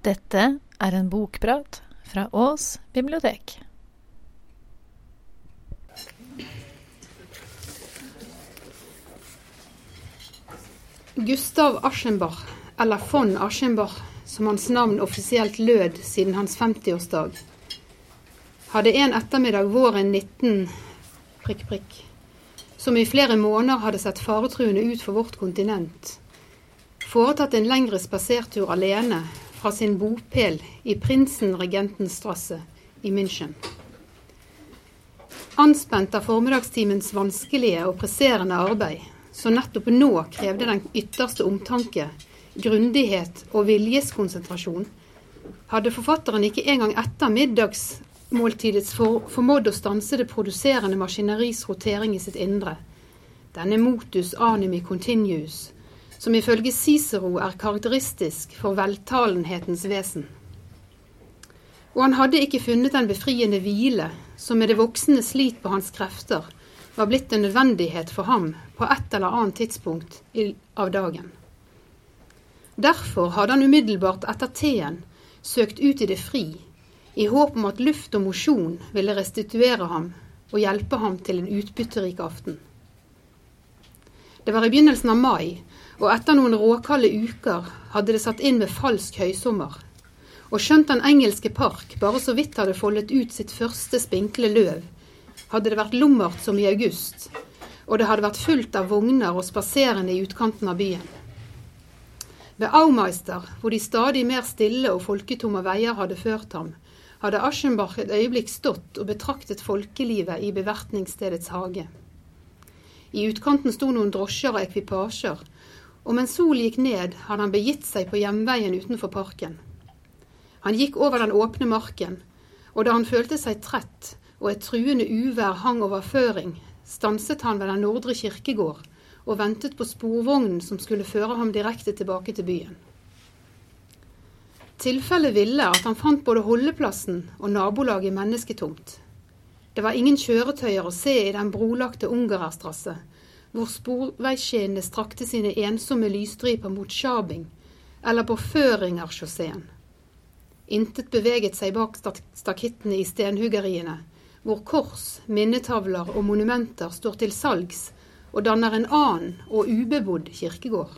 Dette er en bokprat fra Ås bibliotek. Gustav Aschenbach, eller von Aschenbach, som hans navn offisielt lød siden hans 50-årsdag, hadde en ettermiddag våren 19 prikk, prikk, som i flere måneder hadde sett faretruende ut for vårt kontinent, foretatt en lengre spasertur alene fra sin bopel i Prinsen-regentens i München. Anspent av formiddagstimens vanskelige og presserende arbeid, som nettopp nå krevde den ytterste omtanke, grundighet og viljeskonsentrasjon, hadde forfatteren ikke engang etter middagsmåltidets for, formådd å stanse det produserende maskineris rotering i sitt indre. Denne motus animi continuus, som ifølge Cicero er karakteristisk for veltalenhetens vesen. Og han hadde ikke funnet den befriende hvile som med det voksende slit på hans krefter var blitt en nødvendighet for ham på et eller annet tidspunkt av dagen. Derfor hadde han umiddelbart etter teen søkt ut i det fri, i håp om at luft og mosjon ville restituere ham og hjelpe ham til en utbytterik aften. Det var i begynnelsen av mai, og etter noen råkalde uker hadde det satt inn med falsk høysommer. Og skjønt den engelske park bare så vidt hadde foldet ut sitt første spinkle løv, hadde det vært lummert som i august, og det hadde vært fullt av vogner og spaserende i utkanten av byen. Ved Aumeister, hvor de stadig mer stille og folketomme veier hadde ført ham, hadde Aschenbach et øyeblikk stått og betraktet folkelivet i bevertningsstedets hage. I utkanten sto noen drosjer og ekvipasjer, og mens solen gikk ned, hadde han begitt seg på hjemveien utenfor parken. Han gikk over den åpne marken, og da han følte seg trett og et truende uvær hang over føring, stanset han ved den nordre kirkegård og ventet på sporvognen som skulle føre ham direkte tilbake til byen. Tilfellet ville at han fant både holdeplassen og nabolaget mennesketomt. Det var ingen kjøretøyer å se i den brolagte Ungarerstrasse, hvor sporveisskinnene strakte sine ensomme lysstriper mot Sjabing, eller på Føringersjåseen. Intet beveget seg bak stakittene i stenhuggeriene, hvor kors, minnetavler og monumenter står til salgs og danner en annen og ubebodd kirkegård.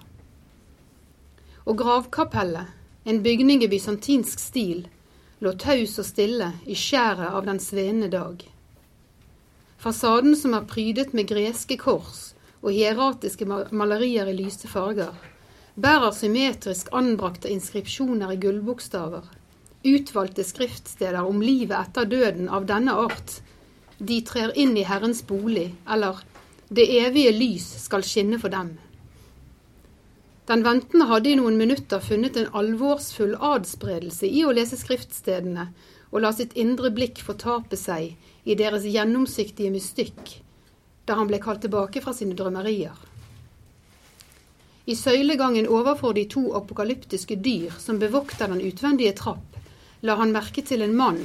Og gravkapellet, en bygning i bysantinsk stil, lå taus og stille i skjæret av den svenende dag. Fasaden som er prydet med greske kors og hieratiske malerier i lyse farger, bærer symmetrisk anbrakte inskripsjoner i gullbokstaver, utvalgte skriftsteder om livet etter døden av denne art, de trer inn i Herrens bolig, eller det evige lys skal skinne for dem. Den ventende hadde i noen minutter funnet en alvorsfull adspredelse i å lese skriftstedene, og la sitt indre blikk fortape seg i deres gjennomsiktige mystikk, da han ble kalt tilbake fra sine drømmerier. I søylegangen overfor de to apokalyptiske dyr som bevokter den utvendige trapp, la han merke til en mann,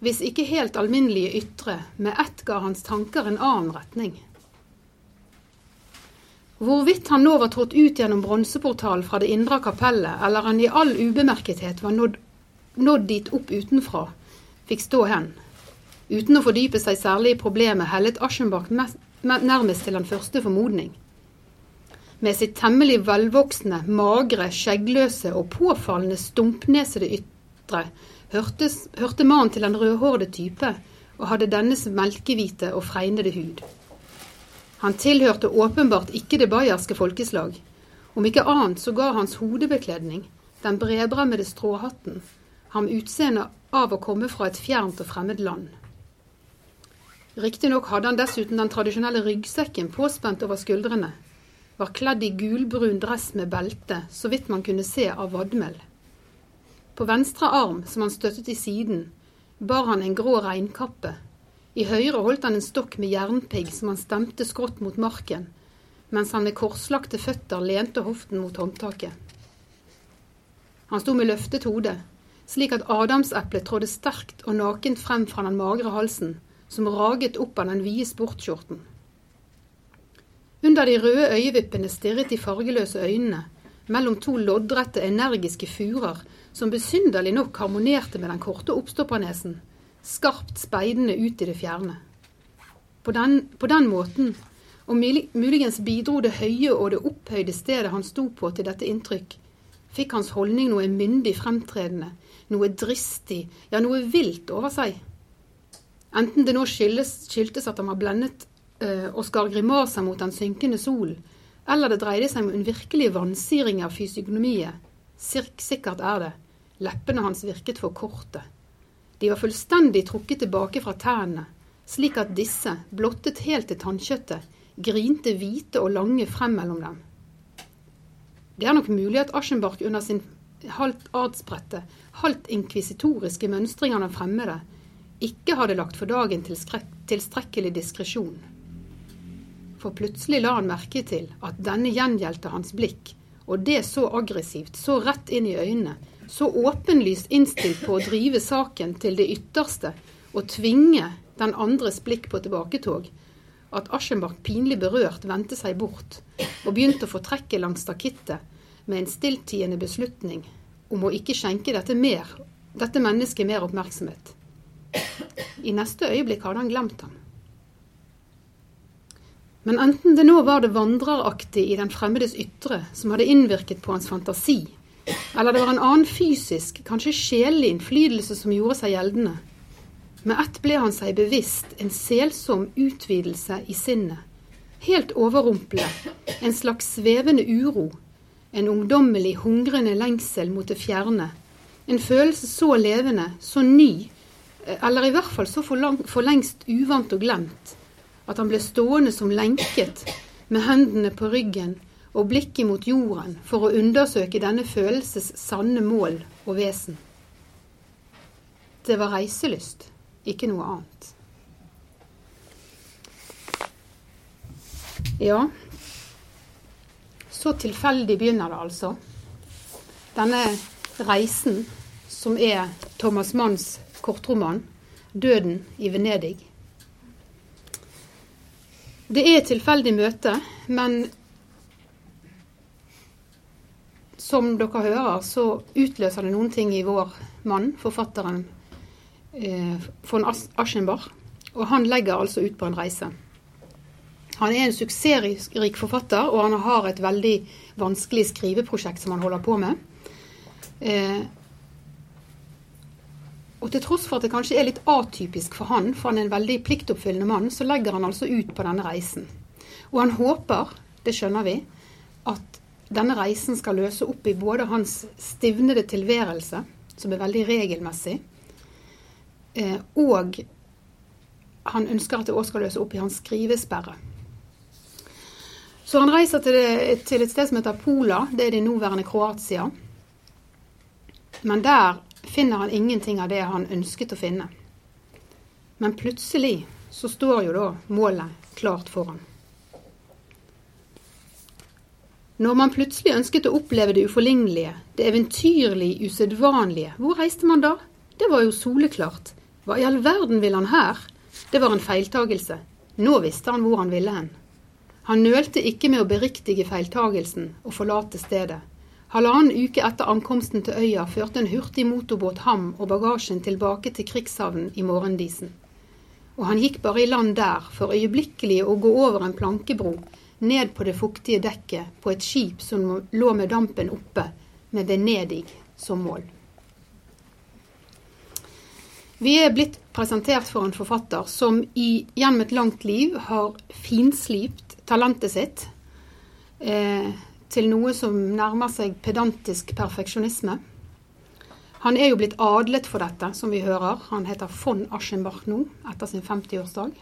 hvis ikke helt alminnelige ytre, med ett ga hans tanker en annen retning. Hvorvidt han nå var trådt ut gjennom bronseportalen fra det indre kapellet, eller han i all ubemerkethet var nådd, nådd dit opp utenfra, fikk stå hen. Uten å fordype seg særlig i problemet hellet Aschenbach nærmest til den første formodning. Med sitt temmelig velvoksne, magre, skjeggløse og påfallende stumpnesede ytre hørtes, hørte mannen til en rødhårede type og hadde dennes melkehvite og fregnede hud. Han tilhørte åpenbart ikke det bayerske folkeslag. Om ikke annet så ga hans hodebekledning, den bredbremmede stråhatten, ham utseende av å komme fra et fjernt og fremmed land. Riktignok hadde han dessuten den tradisjonelle ryggsekken påspent over skuldrene, var kledd i gulbrun dress med belte, så vidt man kunne se av vadmel. På venstre arm, som han støttet i siden, bar han en grå regnkappe. I høyre holdt han en stokk med jernpigg som han stemte skrått mot marken, mens han med korslagte føtter lente hoften mot håndtaket. Han sto med løftet hode, slik at adamseplet trådde sterkt og nakent frem fra den magre halsen, som raget opp av den vide sportskjorten. Under de røde øyevippene stirret de fargeløse øynene, mellom to loddrette, energiske furer som besynderlig nok harmonerte med den korte oppstoppernesen, skarpt speidende ut i det fjerne. På den, på den måten, og muligens bidro det høye og det opphøyde stedet han sto på til dette inntrykk, fikk hans holdning noe myndig fremtredende, noe dristig, ja, noe vilt over seg. Enten det nå skyldes, skyldtes at han var blendet øh, og skar grimaser mot den synkende sol, eller det dreide seg om en virkelig vansiring av fysiognomiet. Sikkert er det. Leppene hans virket for korte. De var fullstendig trukket tilbake fra tennene, slik at disse, blottet helt til tannkjøttet, grinte hvite og lange frem mellom dem. Det er nok mulig at Aschenbach under sin halvt adspredte, halvt inkvisitoriske mønstring av den fremmede ikke hadde lagt for dagen tilstrekkelig diskresjon. For plutselig la han merke til at denne gjengjeldte hans blikk, og det så aggressivt, så rett inn i øynene, så åpenlyst innstilt på å drive saken til det ytterste og tvinge den andres blikk på tilbaketog, at Aschenbach pinlig berørt vendte seg bort og begynte å få trekket langs stakittet med en stilltiende beslutning om å ikke skjenke dette, mer, dette mennesket mer oppmerksomhet. I neste øyeblikk hadde han glemt ham. Men enten det nå var det vandreraktige i den fremmedes ytre som hadde innvirket på hans fantasi, eller det var en annen fysisk, kanskje sjelelig innflytelse som gjorde seg gjeldende, med ett ble han seg bevisst en selsom utvidelse i sinnet, helt overrumple, en slags svevende uro, en ungdommelig hungrende lengsel mot det fjerne, en følelse så levende, så ny, eller i hvert fall så for, lang, for lengst uvant og glemt, at han ble stående som lenket med hendene på ryggen og blikket mot jorden for å undersøke denne følelses sanne mål og vesen. Det var reiselyst, ikke noe annet. Ja, så tilfeldig begynner det altså. Denne reisen som er Thomas Manns kortroman 'Døden i Venedig'. Det er et tilfeldig møte, men som dere hører, så utløser det noen ting i vår mann, forfatteren eh, von Aschenbach. Og han legger altså ut på en reise. Han er en suksessrik forfatter, og han har et veldig vanskelig skriveprosjekt som han holder på med. Eh, og til tross for at det kanskje er litt atypisk for han, for han er en veldig pliktoppfyllende mann, så legger han altså ut på denne reisen. Og han håper, det skjønner vi, at denne reisen skal løse opp i både hans stivnede tilværelse, som er veldig regelmessig, eh, og han ønsker at det òg skal løse opp i hans skrivesperre. Så han reiser til, det, til et sted som heter Pola, det er det nåværende Kroatia. Men der finner han ingenting av det han ønsket å finne. Men plutselig så står jo da målet klart foran. Når man plutselig ønsket å oppleve det uforlignelige, det eventyrlig usedvanlige, hvor reiste man da? Det var jo soleklart. Hva i all verden vil han her? Det var en feiltagelse. Nå visste han hvor han ville hen. Han nølte ikke med å beriktige feiltagelsen og forlate stedet. Halvannen uke etter ankomsten til øya førte en hurtig motorbåt ham og bagasjen tilbake til krigshavnen i morgendisen. Og han gikk bare i land der for øyeblikkelig å gå over en plankebro ned på det fuktige dekket på et skip som lå med dampen oppe, med Venedig som mål. Vi er blitt presentert for en forfatter som i, gjennom et langt liv har finslipt talentet sitt. Eh, til noe som nærmer seg pedantisk perfeksjonisme. Han er jo blitt adlet for dette, som vi hører. Han heter von Aschenbach nå, etter sin 50-årsdag.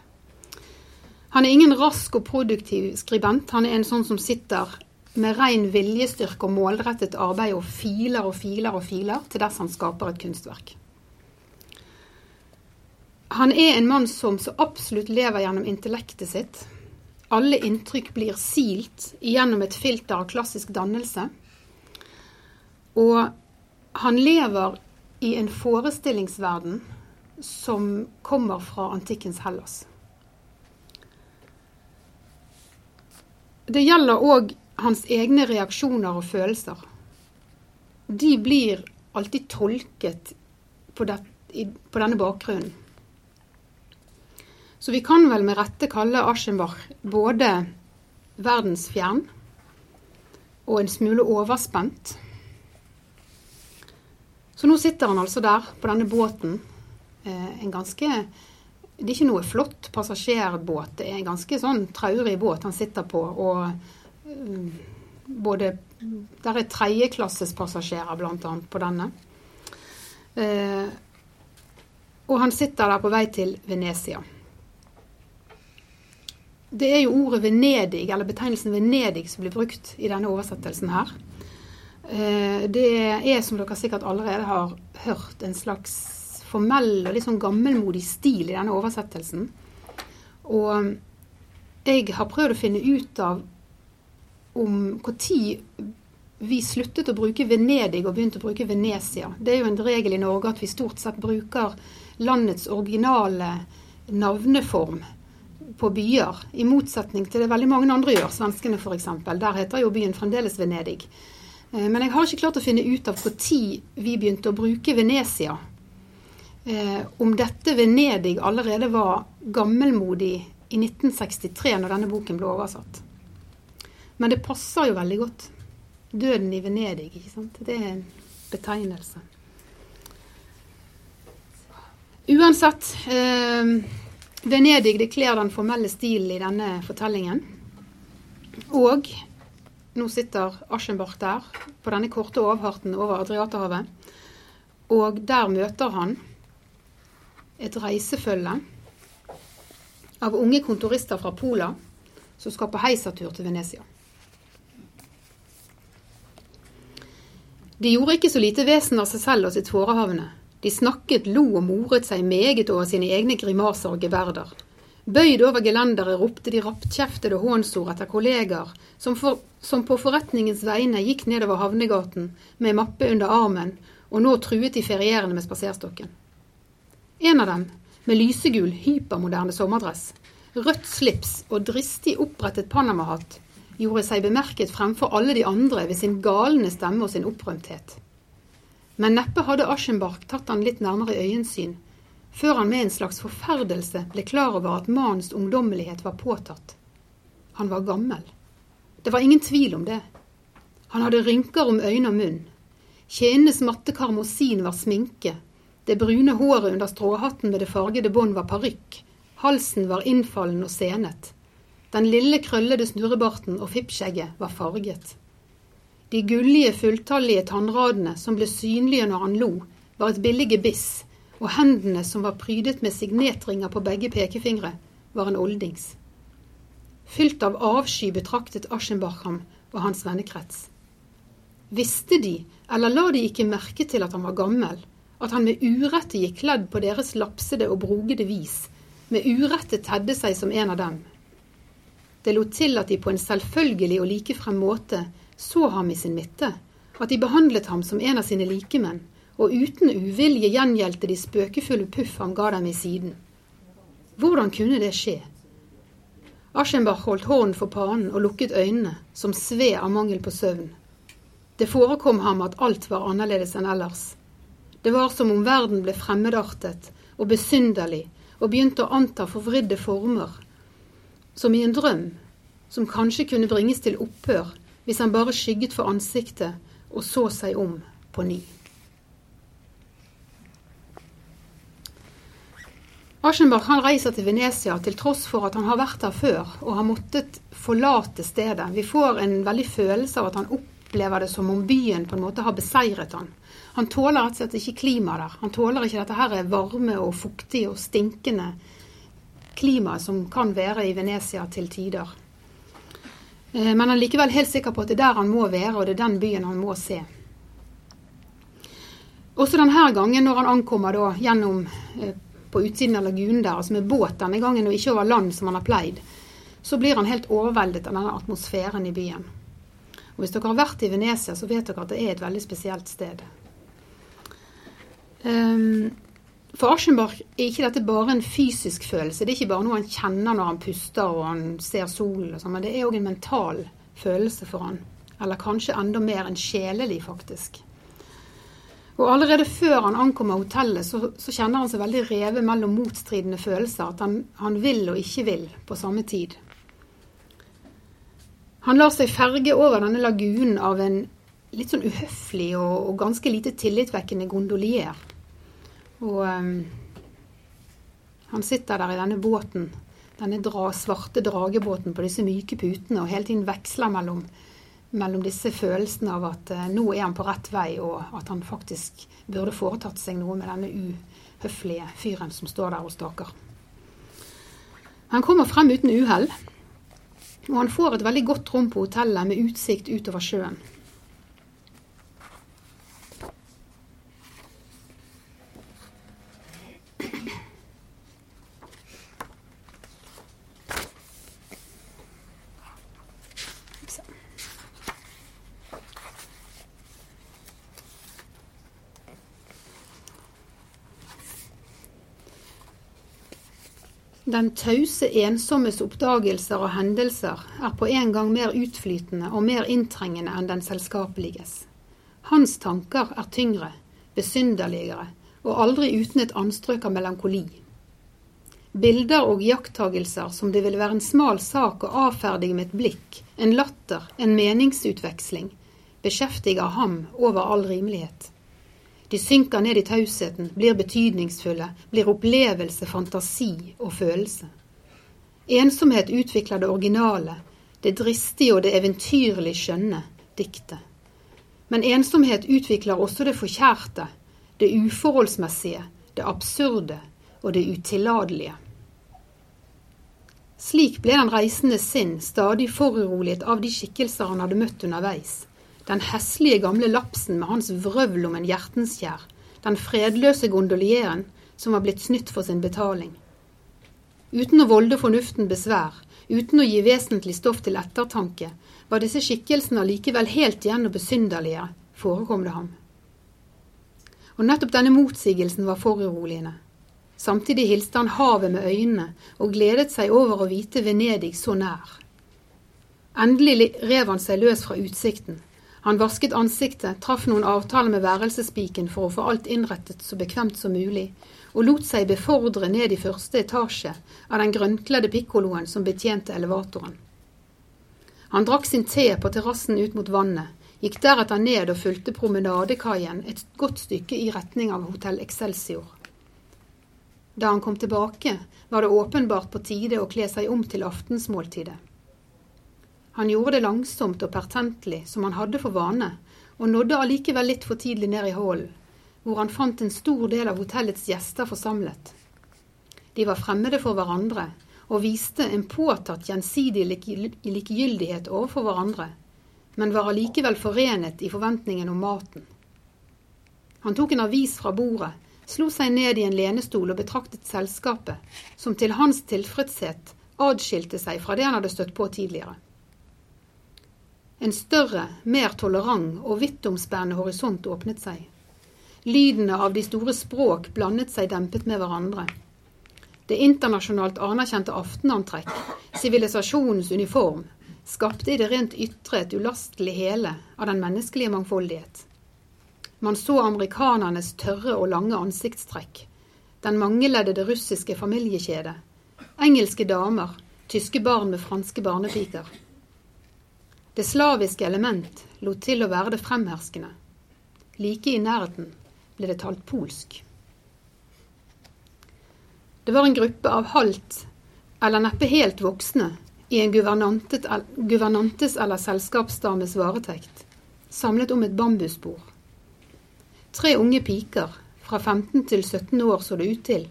Han er ingen rask og produktiv skribent. Han er en sånn som sitter med ren viljestyrke og målrettet arbeid og filer og filer og filer til dess han skaper et kunstverk. Han er en mann som så absolutt lever gjennom intellektet sitt. Alle inntrykk blir silt gjennom et filter av klassisk dannelse. Og han lever i en forestillingsverden som kommer fra antikkens Hellas. Det gjelder òg hans egne reaksjoner og følelser, de blir alltid tolket på, det, på denne bakgrunnen. Så vi kan vel med rette kalle Aschenbach både verdensfjern og en smule overspent. Så nå sitter han altså der på denne båten. Eh, en ganske Det er ikke noe flott passasjerbåt. Det er en ganske sånn traurig båt han sitter på. Og eh, både Der er tredjeklassespassasjerer bl.a. på denne. Eh, og han sitter der på vei til Venezia. Det er jo ordet Venedig, eller betegnelsen Venedig, som blir brukt i denne oversettelsen her. Eh, det er, som dere sikkert allerede har hørt, en slags formell og litt sånn gammelmodig stil i denne oversettelsen. Og jeg har prøvd å finne ut av om når vi sluttet å bruke Venedig og begynte å bruke Venezia. Det er jo en regel i Norge at vi stort sett bruker landets originale navneform på byer, i motsetning til det veldig mange andre gjør, svenskene f.eks. Der heter jo byen fremdeles Venedig. Eh, men jeg har ikke klart å finne ut av når vi begynte å bruke Venezia. Eh, om dette Venedig allerede var gammelmodig i 1963, når denne boken ble oversatt. Men det passer jo veldig godt. Døden i Venedig, ikke sant. Det er en betegnelse. Uansett. Eh, Venedig det kler den formelle stilen i denne fortellingen. Og nå sitter Aschenbach der, på denne korte overfarten over Adriaterhavet. Og der møter han et reisefølge av unge kontorister fra Pola som skal på heisatur til Venezia. De gjorde ikke så lite vesen av seg selv og sitt forehavende. De snakket, lo og moret seg meget over sine egne grimaser og geverder. Bøyd over gelenderet ropte de rappkjeftede hånsord etter kolleger som, for, som, på forretningens vegne gikk nedover havnegaten med mappe under armen og nå truet de ferierende med spaserstokken. En av dem, med lysegul, hypermoderne sommerdress, rødt slips og dristig opprettet panamahatt, gjorde seg bemerket fremfor alle de andre ved sin galne stemme og sin opprømthet. Men neppe hadde Aschenbach tatt han litt nærmere øyensyn, før han med en slags forferdelse ble klar over at mannens ungdommelighet var påtatt. Han var gammel. Det var ingen tvil om det. Han hadde rynker om øyne og munn. Kjenenes matte karmosin var sminke. Det brune håret under stråhatten med det fargede bånd var parykk. Halsen var innfallen og senet. Den lille krøllede snurrebarten og fippskjegget var farget. De gullige, fulltallige tannradene som ble synlige når han lo, var et billig gebiss, og hendene som var prydet med signetringer på begge pekefingre, var en oldings. Fylt av avsky betraktet Aschenbach ham og hans vennekrets. Visste de, eller la de ikke merke til at han var gammel, at han med urette gikk kledd på deres lapsede og brogede vis, med urette tedde seg som en av dem? Det lot til at de på en selvfølgelig og likefrem måte så ham i sin midte, at de behandlet ham som en av sine likemenn, og uten uvilje gjengjeldte de spøkefulle puff han ga dem i siden. Hvordan kunne det skje? Aschenbach holdt hånden for panen og lukket øynene, som sved av mangel på søvn. Det forekom ham at alt var annerledes enn ellers. Det var som om verden ble fremmedartet og besynderlig og begynte å anta forvridde former, som i en drøm, som kanskje kunne bringes til opphør hvis han bare skygget for ansiktet og så seg om på ny. Aschenbach han reiser til Venezia til tross for at han har vært der før og har måttet forlate stedet. Vi får en veldig følelse av at han opplever det som om byen på en måte har beseiret han. Han tåler rett og slett ikke klimaet der. Han tåler ikke dette her varme og fuktige og stinkende klimaet som kan være i Venezia til tider. Eh, men han er likevel helt sikker på at det er der han må være, og det er den byen han må se. Også denne gangen, når han ankommer da, gjennom eh, på utsiden av lagunen der, altså med båt denne gangen og ikke over land som han har pleid, så blir han helt overveldet av denne atmosfæren i byen. Og Hvis dere har vært i Venezia, så vet dere at det er et veldig spesielt sted. Um, for Aschenbach er ikke dette bare en fysisk følelse. Det er ikke bare noe han kjenner når han puster og han ser solen, sånn, men det er òg en mental følelse for han. Eller kanskje enda mer enn sjelelig, faktisk. Og allerede før han ankommer hotellet, så, så kjenner han seg veldig revet mellom motstridende følelser. At han, han vil og ikke vil på samme tid. Han lar seg ferge over denne lagunen av en litt sånn uhøflig og, og ganske lite tillitvekkende gondolier. Og um, han sitter der i denne båten, denne dra, svarte dragebåten på disse myke putene, og hele tiden veksler mellom mellom disse følelsene av at uh, nå er han på rett vei, og at han faktisk burde foretatt seg noe med denne uhøflige fyren som står der og staker. Han kommer frem uten uhell, og han får et veldig godt rom på hotellet med utsikt utover sjøen. Den tause ensommes oppdagelser og hendelser er på en gang mer utflytende og mer inntrengende enn den selskapeliges. Hans tanker er tyngre, besynderligere og aldri uten et anstrøk av melankoli. Bilder og jakttagelser som det vil være en smal sak å avferdige med et blikk, en latter, en meningsutveksling, beskjeftiger ham over all rimelighet. De synker ned i tausheten, blir betydningsfulle, blir opplevelse, fantasi og følelse. Ensomhet utvikler det originale, det dristige og det eventyrlig skjønne, diktet. Men ensomhet utvikler også det forkjærte, det uforholdsmessige, det absurde og det utilladelige. Slik ble den reisende sinn stadig foruroliget av de skikkelser han hadde møtt underveis den heslige gamle lapsen med hans vrøvl om en hjertenskjær, den fredløse gondolieren som var blitt snytt for sin betaling. Uten å volde fornuften besvær, uten å gi vesentlig stoff til ettertanke, var disse skikkelsene allikevel helt igjen og besynderlige, forekom det ham. Og nettopp denne motsigelsen var foruroligende. Samtidig hilste han havet med øynene og gledet seg over å vite Venedig så nær. Endelig rev han seg løs fra utsikten, han vasket ansiktet, traff noen avtaler med værelsespiken for å få alt innrettet så bekvemt som mulig, og lot seg befordre ned i første etasje av den grønnkledde pikkoloen som betjente elevatoren. Han drakk sin te på terrassen ut mot vannet, gikk deretter ned og fulgte promenadekaien et godt stykke i retning av Hotell Excelsior. Da han kom tilbake, var det åpenbart på tide å kle seg om til aftensmåltidet. Han gjorde det langsomt og pertentlig, som han hadde for vane, og nådde allikevel litt for tidlig ned i hallen, hvor han fant en stor del av hotellets gjester forsamlet. De var fremmede for hverandre og viste en påtatt gjensidig likegyldighet overfor hverandre, men var allikevel forenet i forventningen om maten. Han tok en avis fra bordet, slo seg ned i en lenestol og betraktet selskapet, som til hans tilfredshet adskilte seg fra det han hadde støtt på tidligere. En større, mer tolerant og vidtomspennende horisont åpnet seg. Lydene av de store språk blandet seg dempet med hverandre. Det internasjonalt anerkjente aftenantrekk, sivilisasjonens uniform, skapte i det rent ytre et ulastelig hele av den menneskelige mangfoldighet. Man så amerikanernes tørre og lange ansiktstrekk, den mangeleddede russiske familiekjede, engelske damer, tyske barn med franske barnepiker. Det slaviske element lot til å være det fremherskende. Like i nærheten ble det talt polsk. Det var en gruppe av halvt, eller neppe helt voksne, i en guvernantes eller selskapsdames varetekt, samlet om et bambusbord. Tre unge piker, fra 15 til 17 år så det ut til,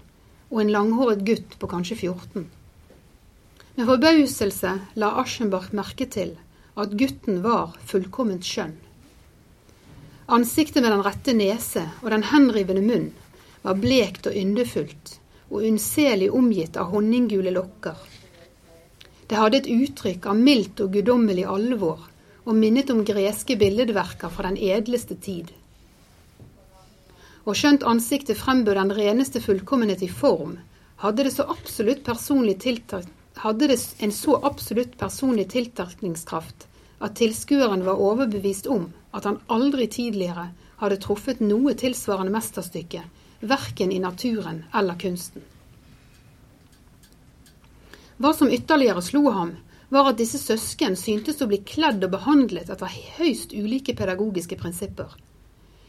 og en langhåret gutt på kanskje 14. Med forbauselse la Aschenbach merke til at gutten var fullkomment skjønn. Ansiktet med den rette nese og den henrivende munn var blekt og yndefullt og unnselig omgitt av honninggule lokker. Det hadde et uttrykk av mildt og guddommelig alvor og minnet om greske billedverker fra den edleste tid. Og skjønt ansiktet frembød den reneste fullkommenhet i form, hadde det, hadde det en så absolutt personlig tiltrekningskraft at tilskueren var overbevist om at han aldri tidligere hadde truffet noe tilsvarende mesterstykke, verken i naturen eller kunsten. Hva som ytterligere slo ham, var at disse søsken syntes å bli kledd og behandlet etter høyst ulike pedagogiske prinsipper.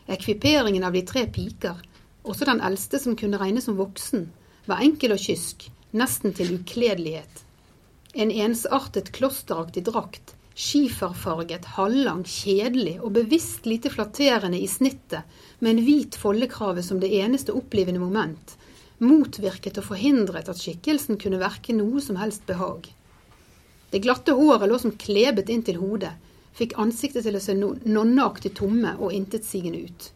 Ekviperingen av de tre piker, også den eldste som kunne regnes som voksen, var enkel og kysk, nesten til ukledelighet. En ensartet klosteraktig drakt, skiferfarget, halvlang, kjedelig og bevisst lite flatterende i snittet, med en hvit foldekrave som det eneste opplivende moment, motvirket og forhindret at skikkelsen kunne verke noe som helst behag. Det glatte håret lå som klebet inn til hodet, fikk ansiktet til å se nonneaktig tomme og intetsigende ut.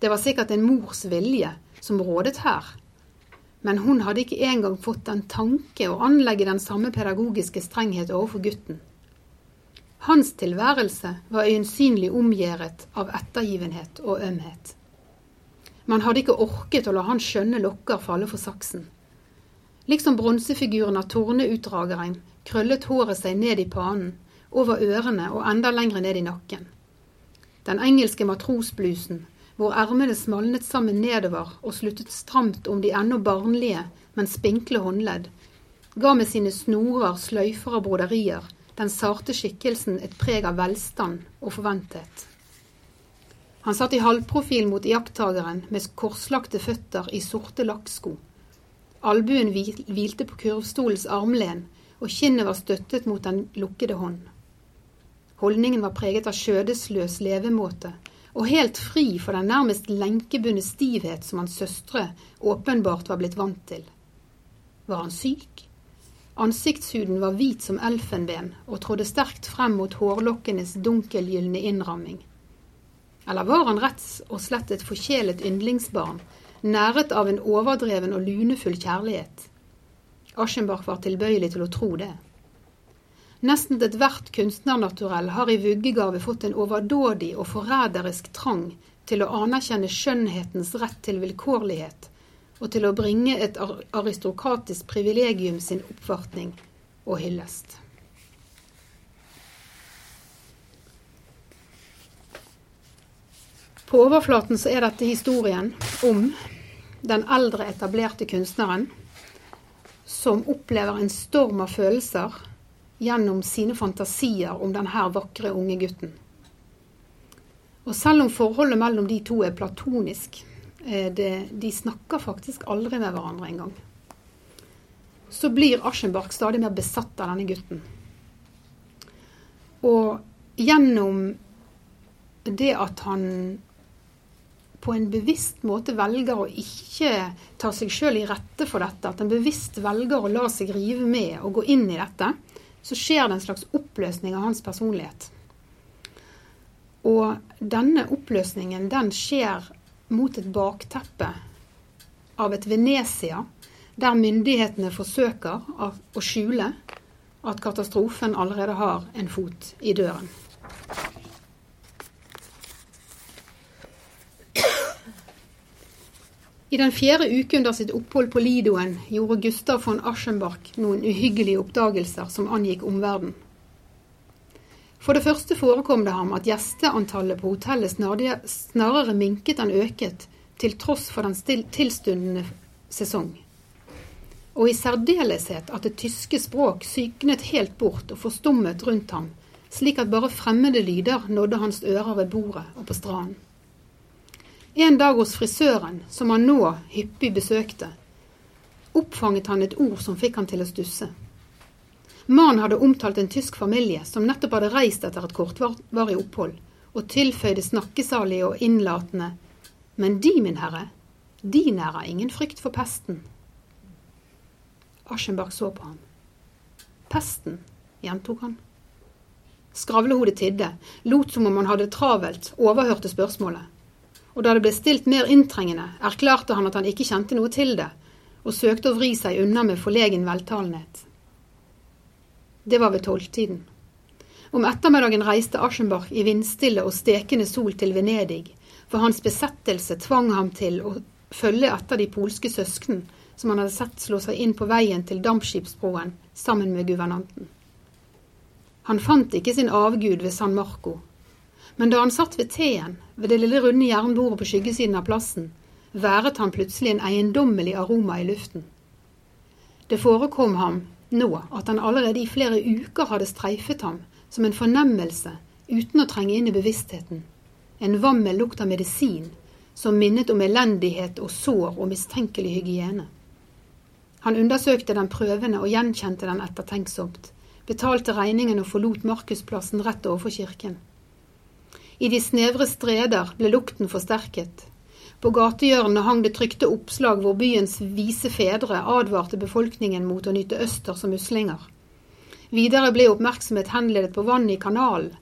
Det var sikkert en mors vilje som rådet her, men hun hadde ikke engang fått den tanke å anlegge den samme pedagogiske strenghet overfor gutten. Hans tilværelse var øyensynlig omgjeret av ettergivenhet og ømhet. Man hadde ikke orket å la hans skjønne lokker falle for saksen. Liksom bronsefiguren av Torneutdrageren krøllet håret seg ned i panen, over ørene og enda lengre ned i nakken. Den engelske matrosblusen, hvor ermene smalnet sammen nedover og sluttet stramt om de ennå barnlige, men spinkle håndledd, ga med sine snorer, sløyfer og broderier den sarte skikkelsen et preg av velstand og forventhet. Han satt i halvprofil mot iakttageren med korslagte føtter i sorte lakksko. Albuen hvilte på kurvstolens armlen, og kinnet var støttet mot den lukkede hånd. Holdningen var preget av skjødesløs levemåte, og helt fri for den nærmest lenkebundne stivhet som hans søstre åpenbart var blitt vant til. Var han syk? Ansiktshuden var hvit som elfenben og trådde sterkt frem mot hårlokkenes dunkelgylne innramming. Eller var han rett og slett et forkjælet yndlingsbarn, næret av en overdreven og lunefull kjærlighet? Aschenbach var tilbøyelig til å tro det. Nesten ethvert kunstnernaturell har i vuggegave fått en overdådig og forræderisk trang til å anerkjenne skjønnhetens rett til vilkårlighet, og til å bringe et aristokratisk privilegium sin oppvartning og hyllest. På overflaten så er dette historien om den eldre, etablerte kunstneren som opplever en storm av følelser gjennom sine fantasier om denne vakre, unge gutten. Og selv om forholdet mellom de to er platonisk, det, de snakker faktisk aldri med hverandre engang, så blir Aschenbach stadig mer besatt av denne gutten. Og gjennom det at han på en bevisst måte velger å ikke ta seg sjøl i rette for dette, at han bevisst velger å la seg rive med og gå inn i dette, så skjer det en slags oppløsning av hans personlighet. Og denne oppløsningen den skjer mot et bakteppe av et Venezia der myndighetene forsøker å skjule at katastrofen allerede har en fot i døren. I den fjerde uke under sitt opphold på Lidoen gjorde Gustav von Aschenbach noen uhyggelige oppdagelser som angikk omverdenen. For det første forekom det ham at gjesteantallet på hotellet snarere minket enn øket, til tross for den tilstundende sesong. Og i særdeleshet at det tyske språk syknet helt bort og forstummet rundt ham, slik at bare fremmede lyder nådde hans ører ved bordet og på stranden. En dag hos frisøren, som han nå hyppig besøkte, oppfanget han et ord som fikk han til å stusse. Mannen hadde omtalt en tysk familie som nettopp hadde reist etter et kortvarig opphold, og tilføyde snakkesalig og innlatende Men de, min herre, de nærer ingen frykt for pesten. Aschenbach så på ham. Pesten, gjentok han. Skravlehodet tidde, lot som om han hadde travelt, overhørte spørsmålet og da det ble stilt mer inntrengende, erklærte han at han ikke kjente noe til det, og søkte å vri seg unna med forlegen veltalenhet. Det var ved tolvtiden. Om ettermiddagen reiste Aschenbach i vindstille og stekende sol til Venedig, for hans besettelse tvang ham til å følge etter de polske søsken som han hadde sett slå seg inn på veien til dampskipsbroen sammen med guvernanten. Han fant ikke sin avgud ved San Marco. Men da han satt ved teen, ved det lille runde jernbordet på skyggesiden av plassen, været han plutselig en eiendommelig aroma i luften. Det forekom ham nå at han allerede i flere uker hadde streifet ham som en fornemmelse uten å trenge inn i bevisstheten. En vammel lukt av medisin som minnet om elendighet og sår og mistenkelig hygiene. Han undersøkte den prøvende og gjenkjente den ettertenksomt, betalte regningen og forlot Markusplassen rett overfor kirken. I de snevre streder ble lukten forsterket. På gatehjørnene hang det trykte oppslag hvor byens vise fedre advarte befolkningen mot å nyte øster som muslinger. Videre ble oppmerksomhet henledet på vannet i kanalen,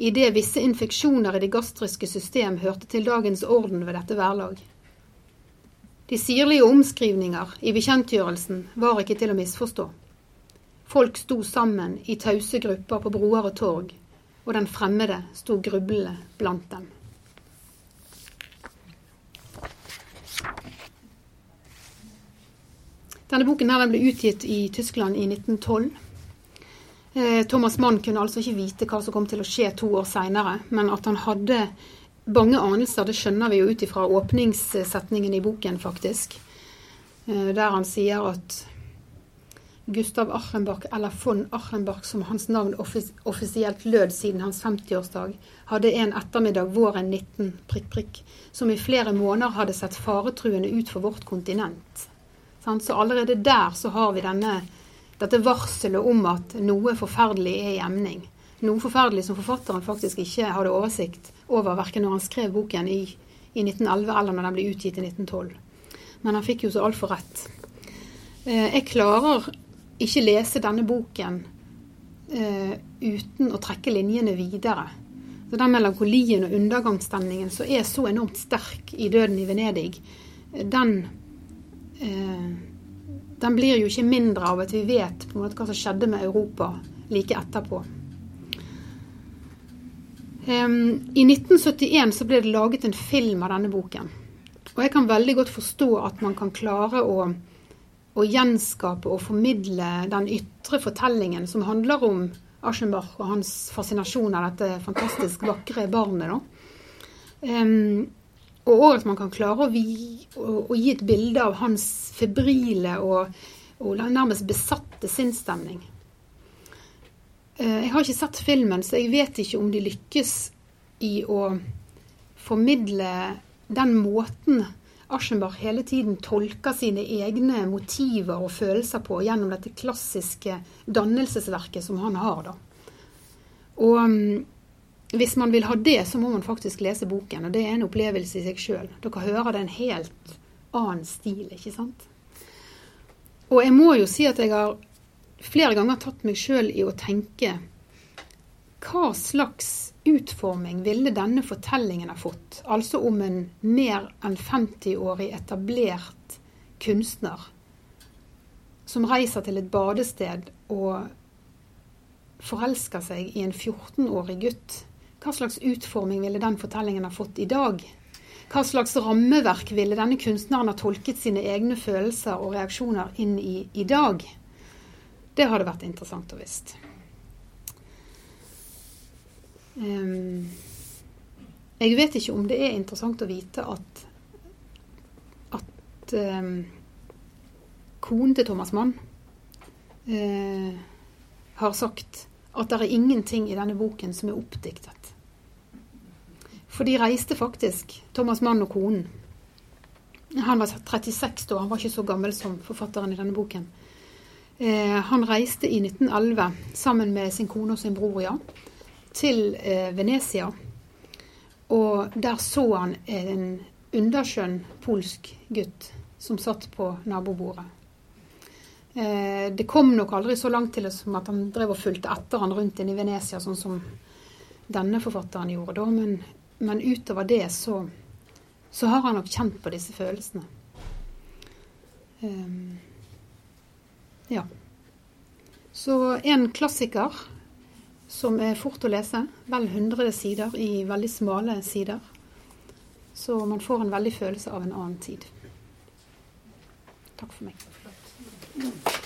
idet visse infeksjoner i det gastriske system hørte til dagens orden ved dette værlag. De sirlige omskrivninger i bekjentgjørelsen var ikke til å misforstå. Folk sto sammen i tause grupper på broer og torg, og den fremmede sto grublende blant dem. Denne boken her, den ble utgitt i Tyskland i 1912. Eh, Thomas Mann kunne altså ikke vite hva som kom til å skje to år seinere, men at han hadde bange anelser, det skjønner vi jo ut ifra åpningssetningen i boken, faktisk. Eh, der han sier at Gustav Achenbach, eller von Achenbach som hans navn offisielt lød siden hans 50-årsdag, hadde en ettermiddag våren 19 prikk, prikk, som i flere måneder hadde sett faretruende ut for vårt kontinent. Så allerede der så har vi denne dette varselet om at noe forferdelig er i emning. Noe forferdelig som forfatteren faktisk ikke hadde oversikt over, verken når han skrev boken i, i 1911 eller når den ble utgitt i 1912. Men han fikk jo så altfor rett. Eh, jeg klarer ikke lese denne boken eh, uten å trekke linjene videre. Så Den melankolien og undergangsstemningen som er så enormt sterk i 'Døden i Venedig', den eh, den blir jo ikke mindre av at vi vet på en måte hva som skjedde med Europa like etterpå. Um, I 1971 så ble det laget en film av denne boken. Og jeg kan veldig godt forstå at man kan klare å, å gjenskape og formidle den ytre fortellingen som handler om Aschenbach og hans fascinasjon av dette fantastisk vakre barnet. Um, og at man kan klare å, vi, å, å, gi et bilde av hans febrile og, og nærmest besatte sinnsstemning. Eh, jeg har ikke sett filmen, så jeg vet ikke om de lykkes i å formidle den måten Aschenbach hele tiden tolker sine egne motiver og følelser på gjennom dette klassiske dannelsesverket som han har. da. Og mm, hvis man vil ha det, så må man faktisk lese boken. Og det er en opplevelse i seg sjøl. Dere hører det er en helt annen stil, ikke sant? Og jeg må jo si at jeg har flere ganger tatt meg sjøl i å tenke hva slags utforming ville denne fortellingen ha fått? Altså om en mer enn 50-årig etablert kunstner som reiser til et badested og forelsker seg i en 14-årig gutt hva slags utforming ville den fortellingen ha fått i dag? Hva slags rammeverk ville denne kunstneren ha tolket sine egne følelser og reaksjoner inn i i dag? Det hadde vært interessant å visst. Um, jeg vet ikke om det er interessant å vite at, at um, konen til Thomas Mann uh, har sagt at det er ingenting i denne boken som er oppdiktet. For de reiste faktisk, Thomas Mann og konen. Han var 36 da, han var ikke så gammel som forfatteren i denne boken. Eh, han reiste i 1911 sammen med sin kone og sin bror, ja, til eh, Venezia. Og der så han en underskjønn polsk gutt som satt på nabobordet. Eh, det kom nok aldri så langt til som at han drev og fulgte etter han rundt inn i Venezia, sånn som denne forfatteren gjorde da. Men men utover det så, så har han nok kjent på disse følelsene. Um, ja. Så en klassiker som er fort å lese. Vel 100 sider i veldig smale sider. Så man får en veldig følelse av en annen tid. Takk for meg. Hum.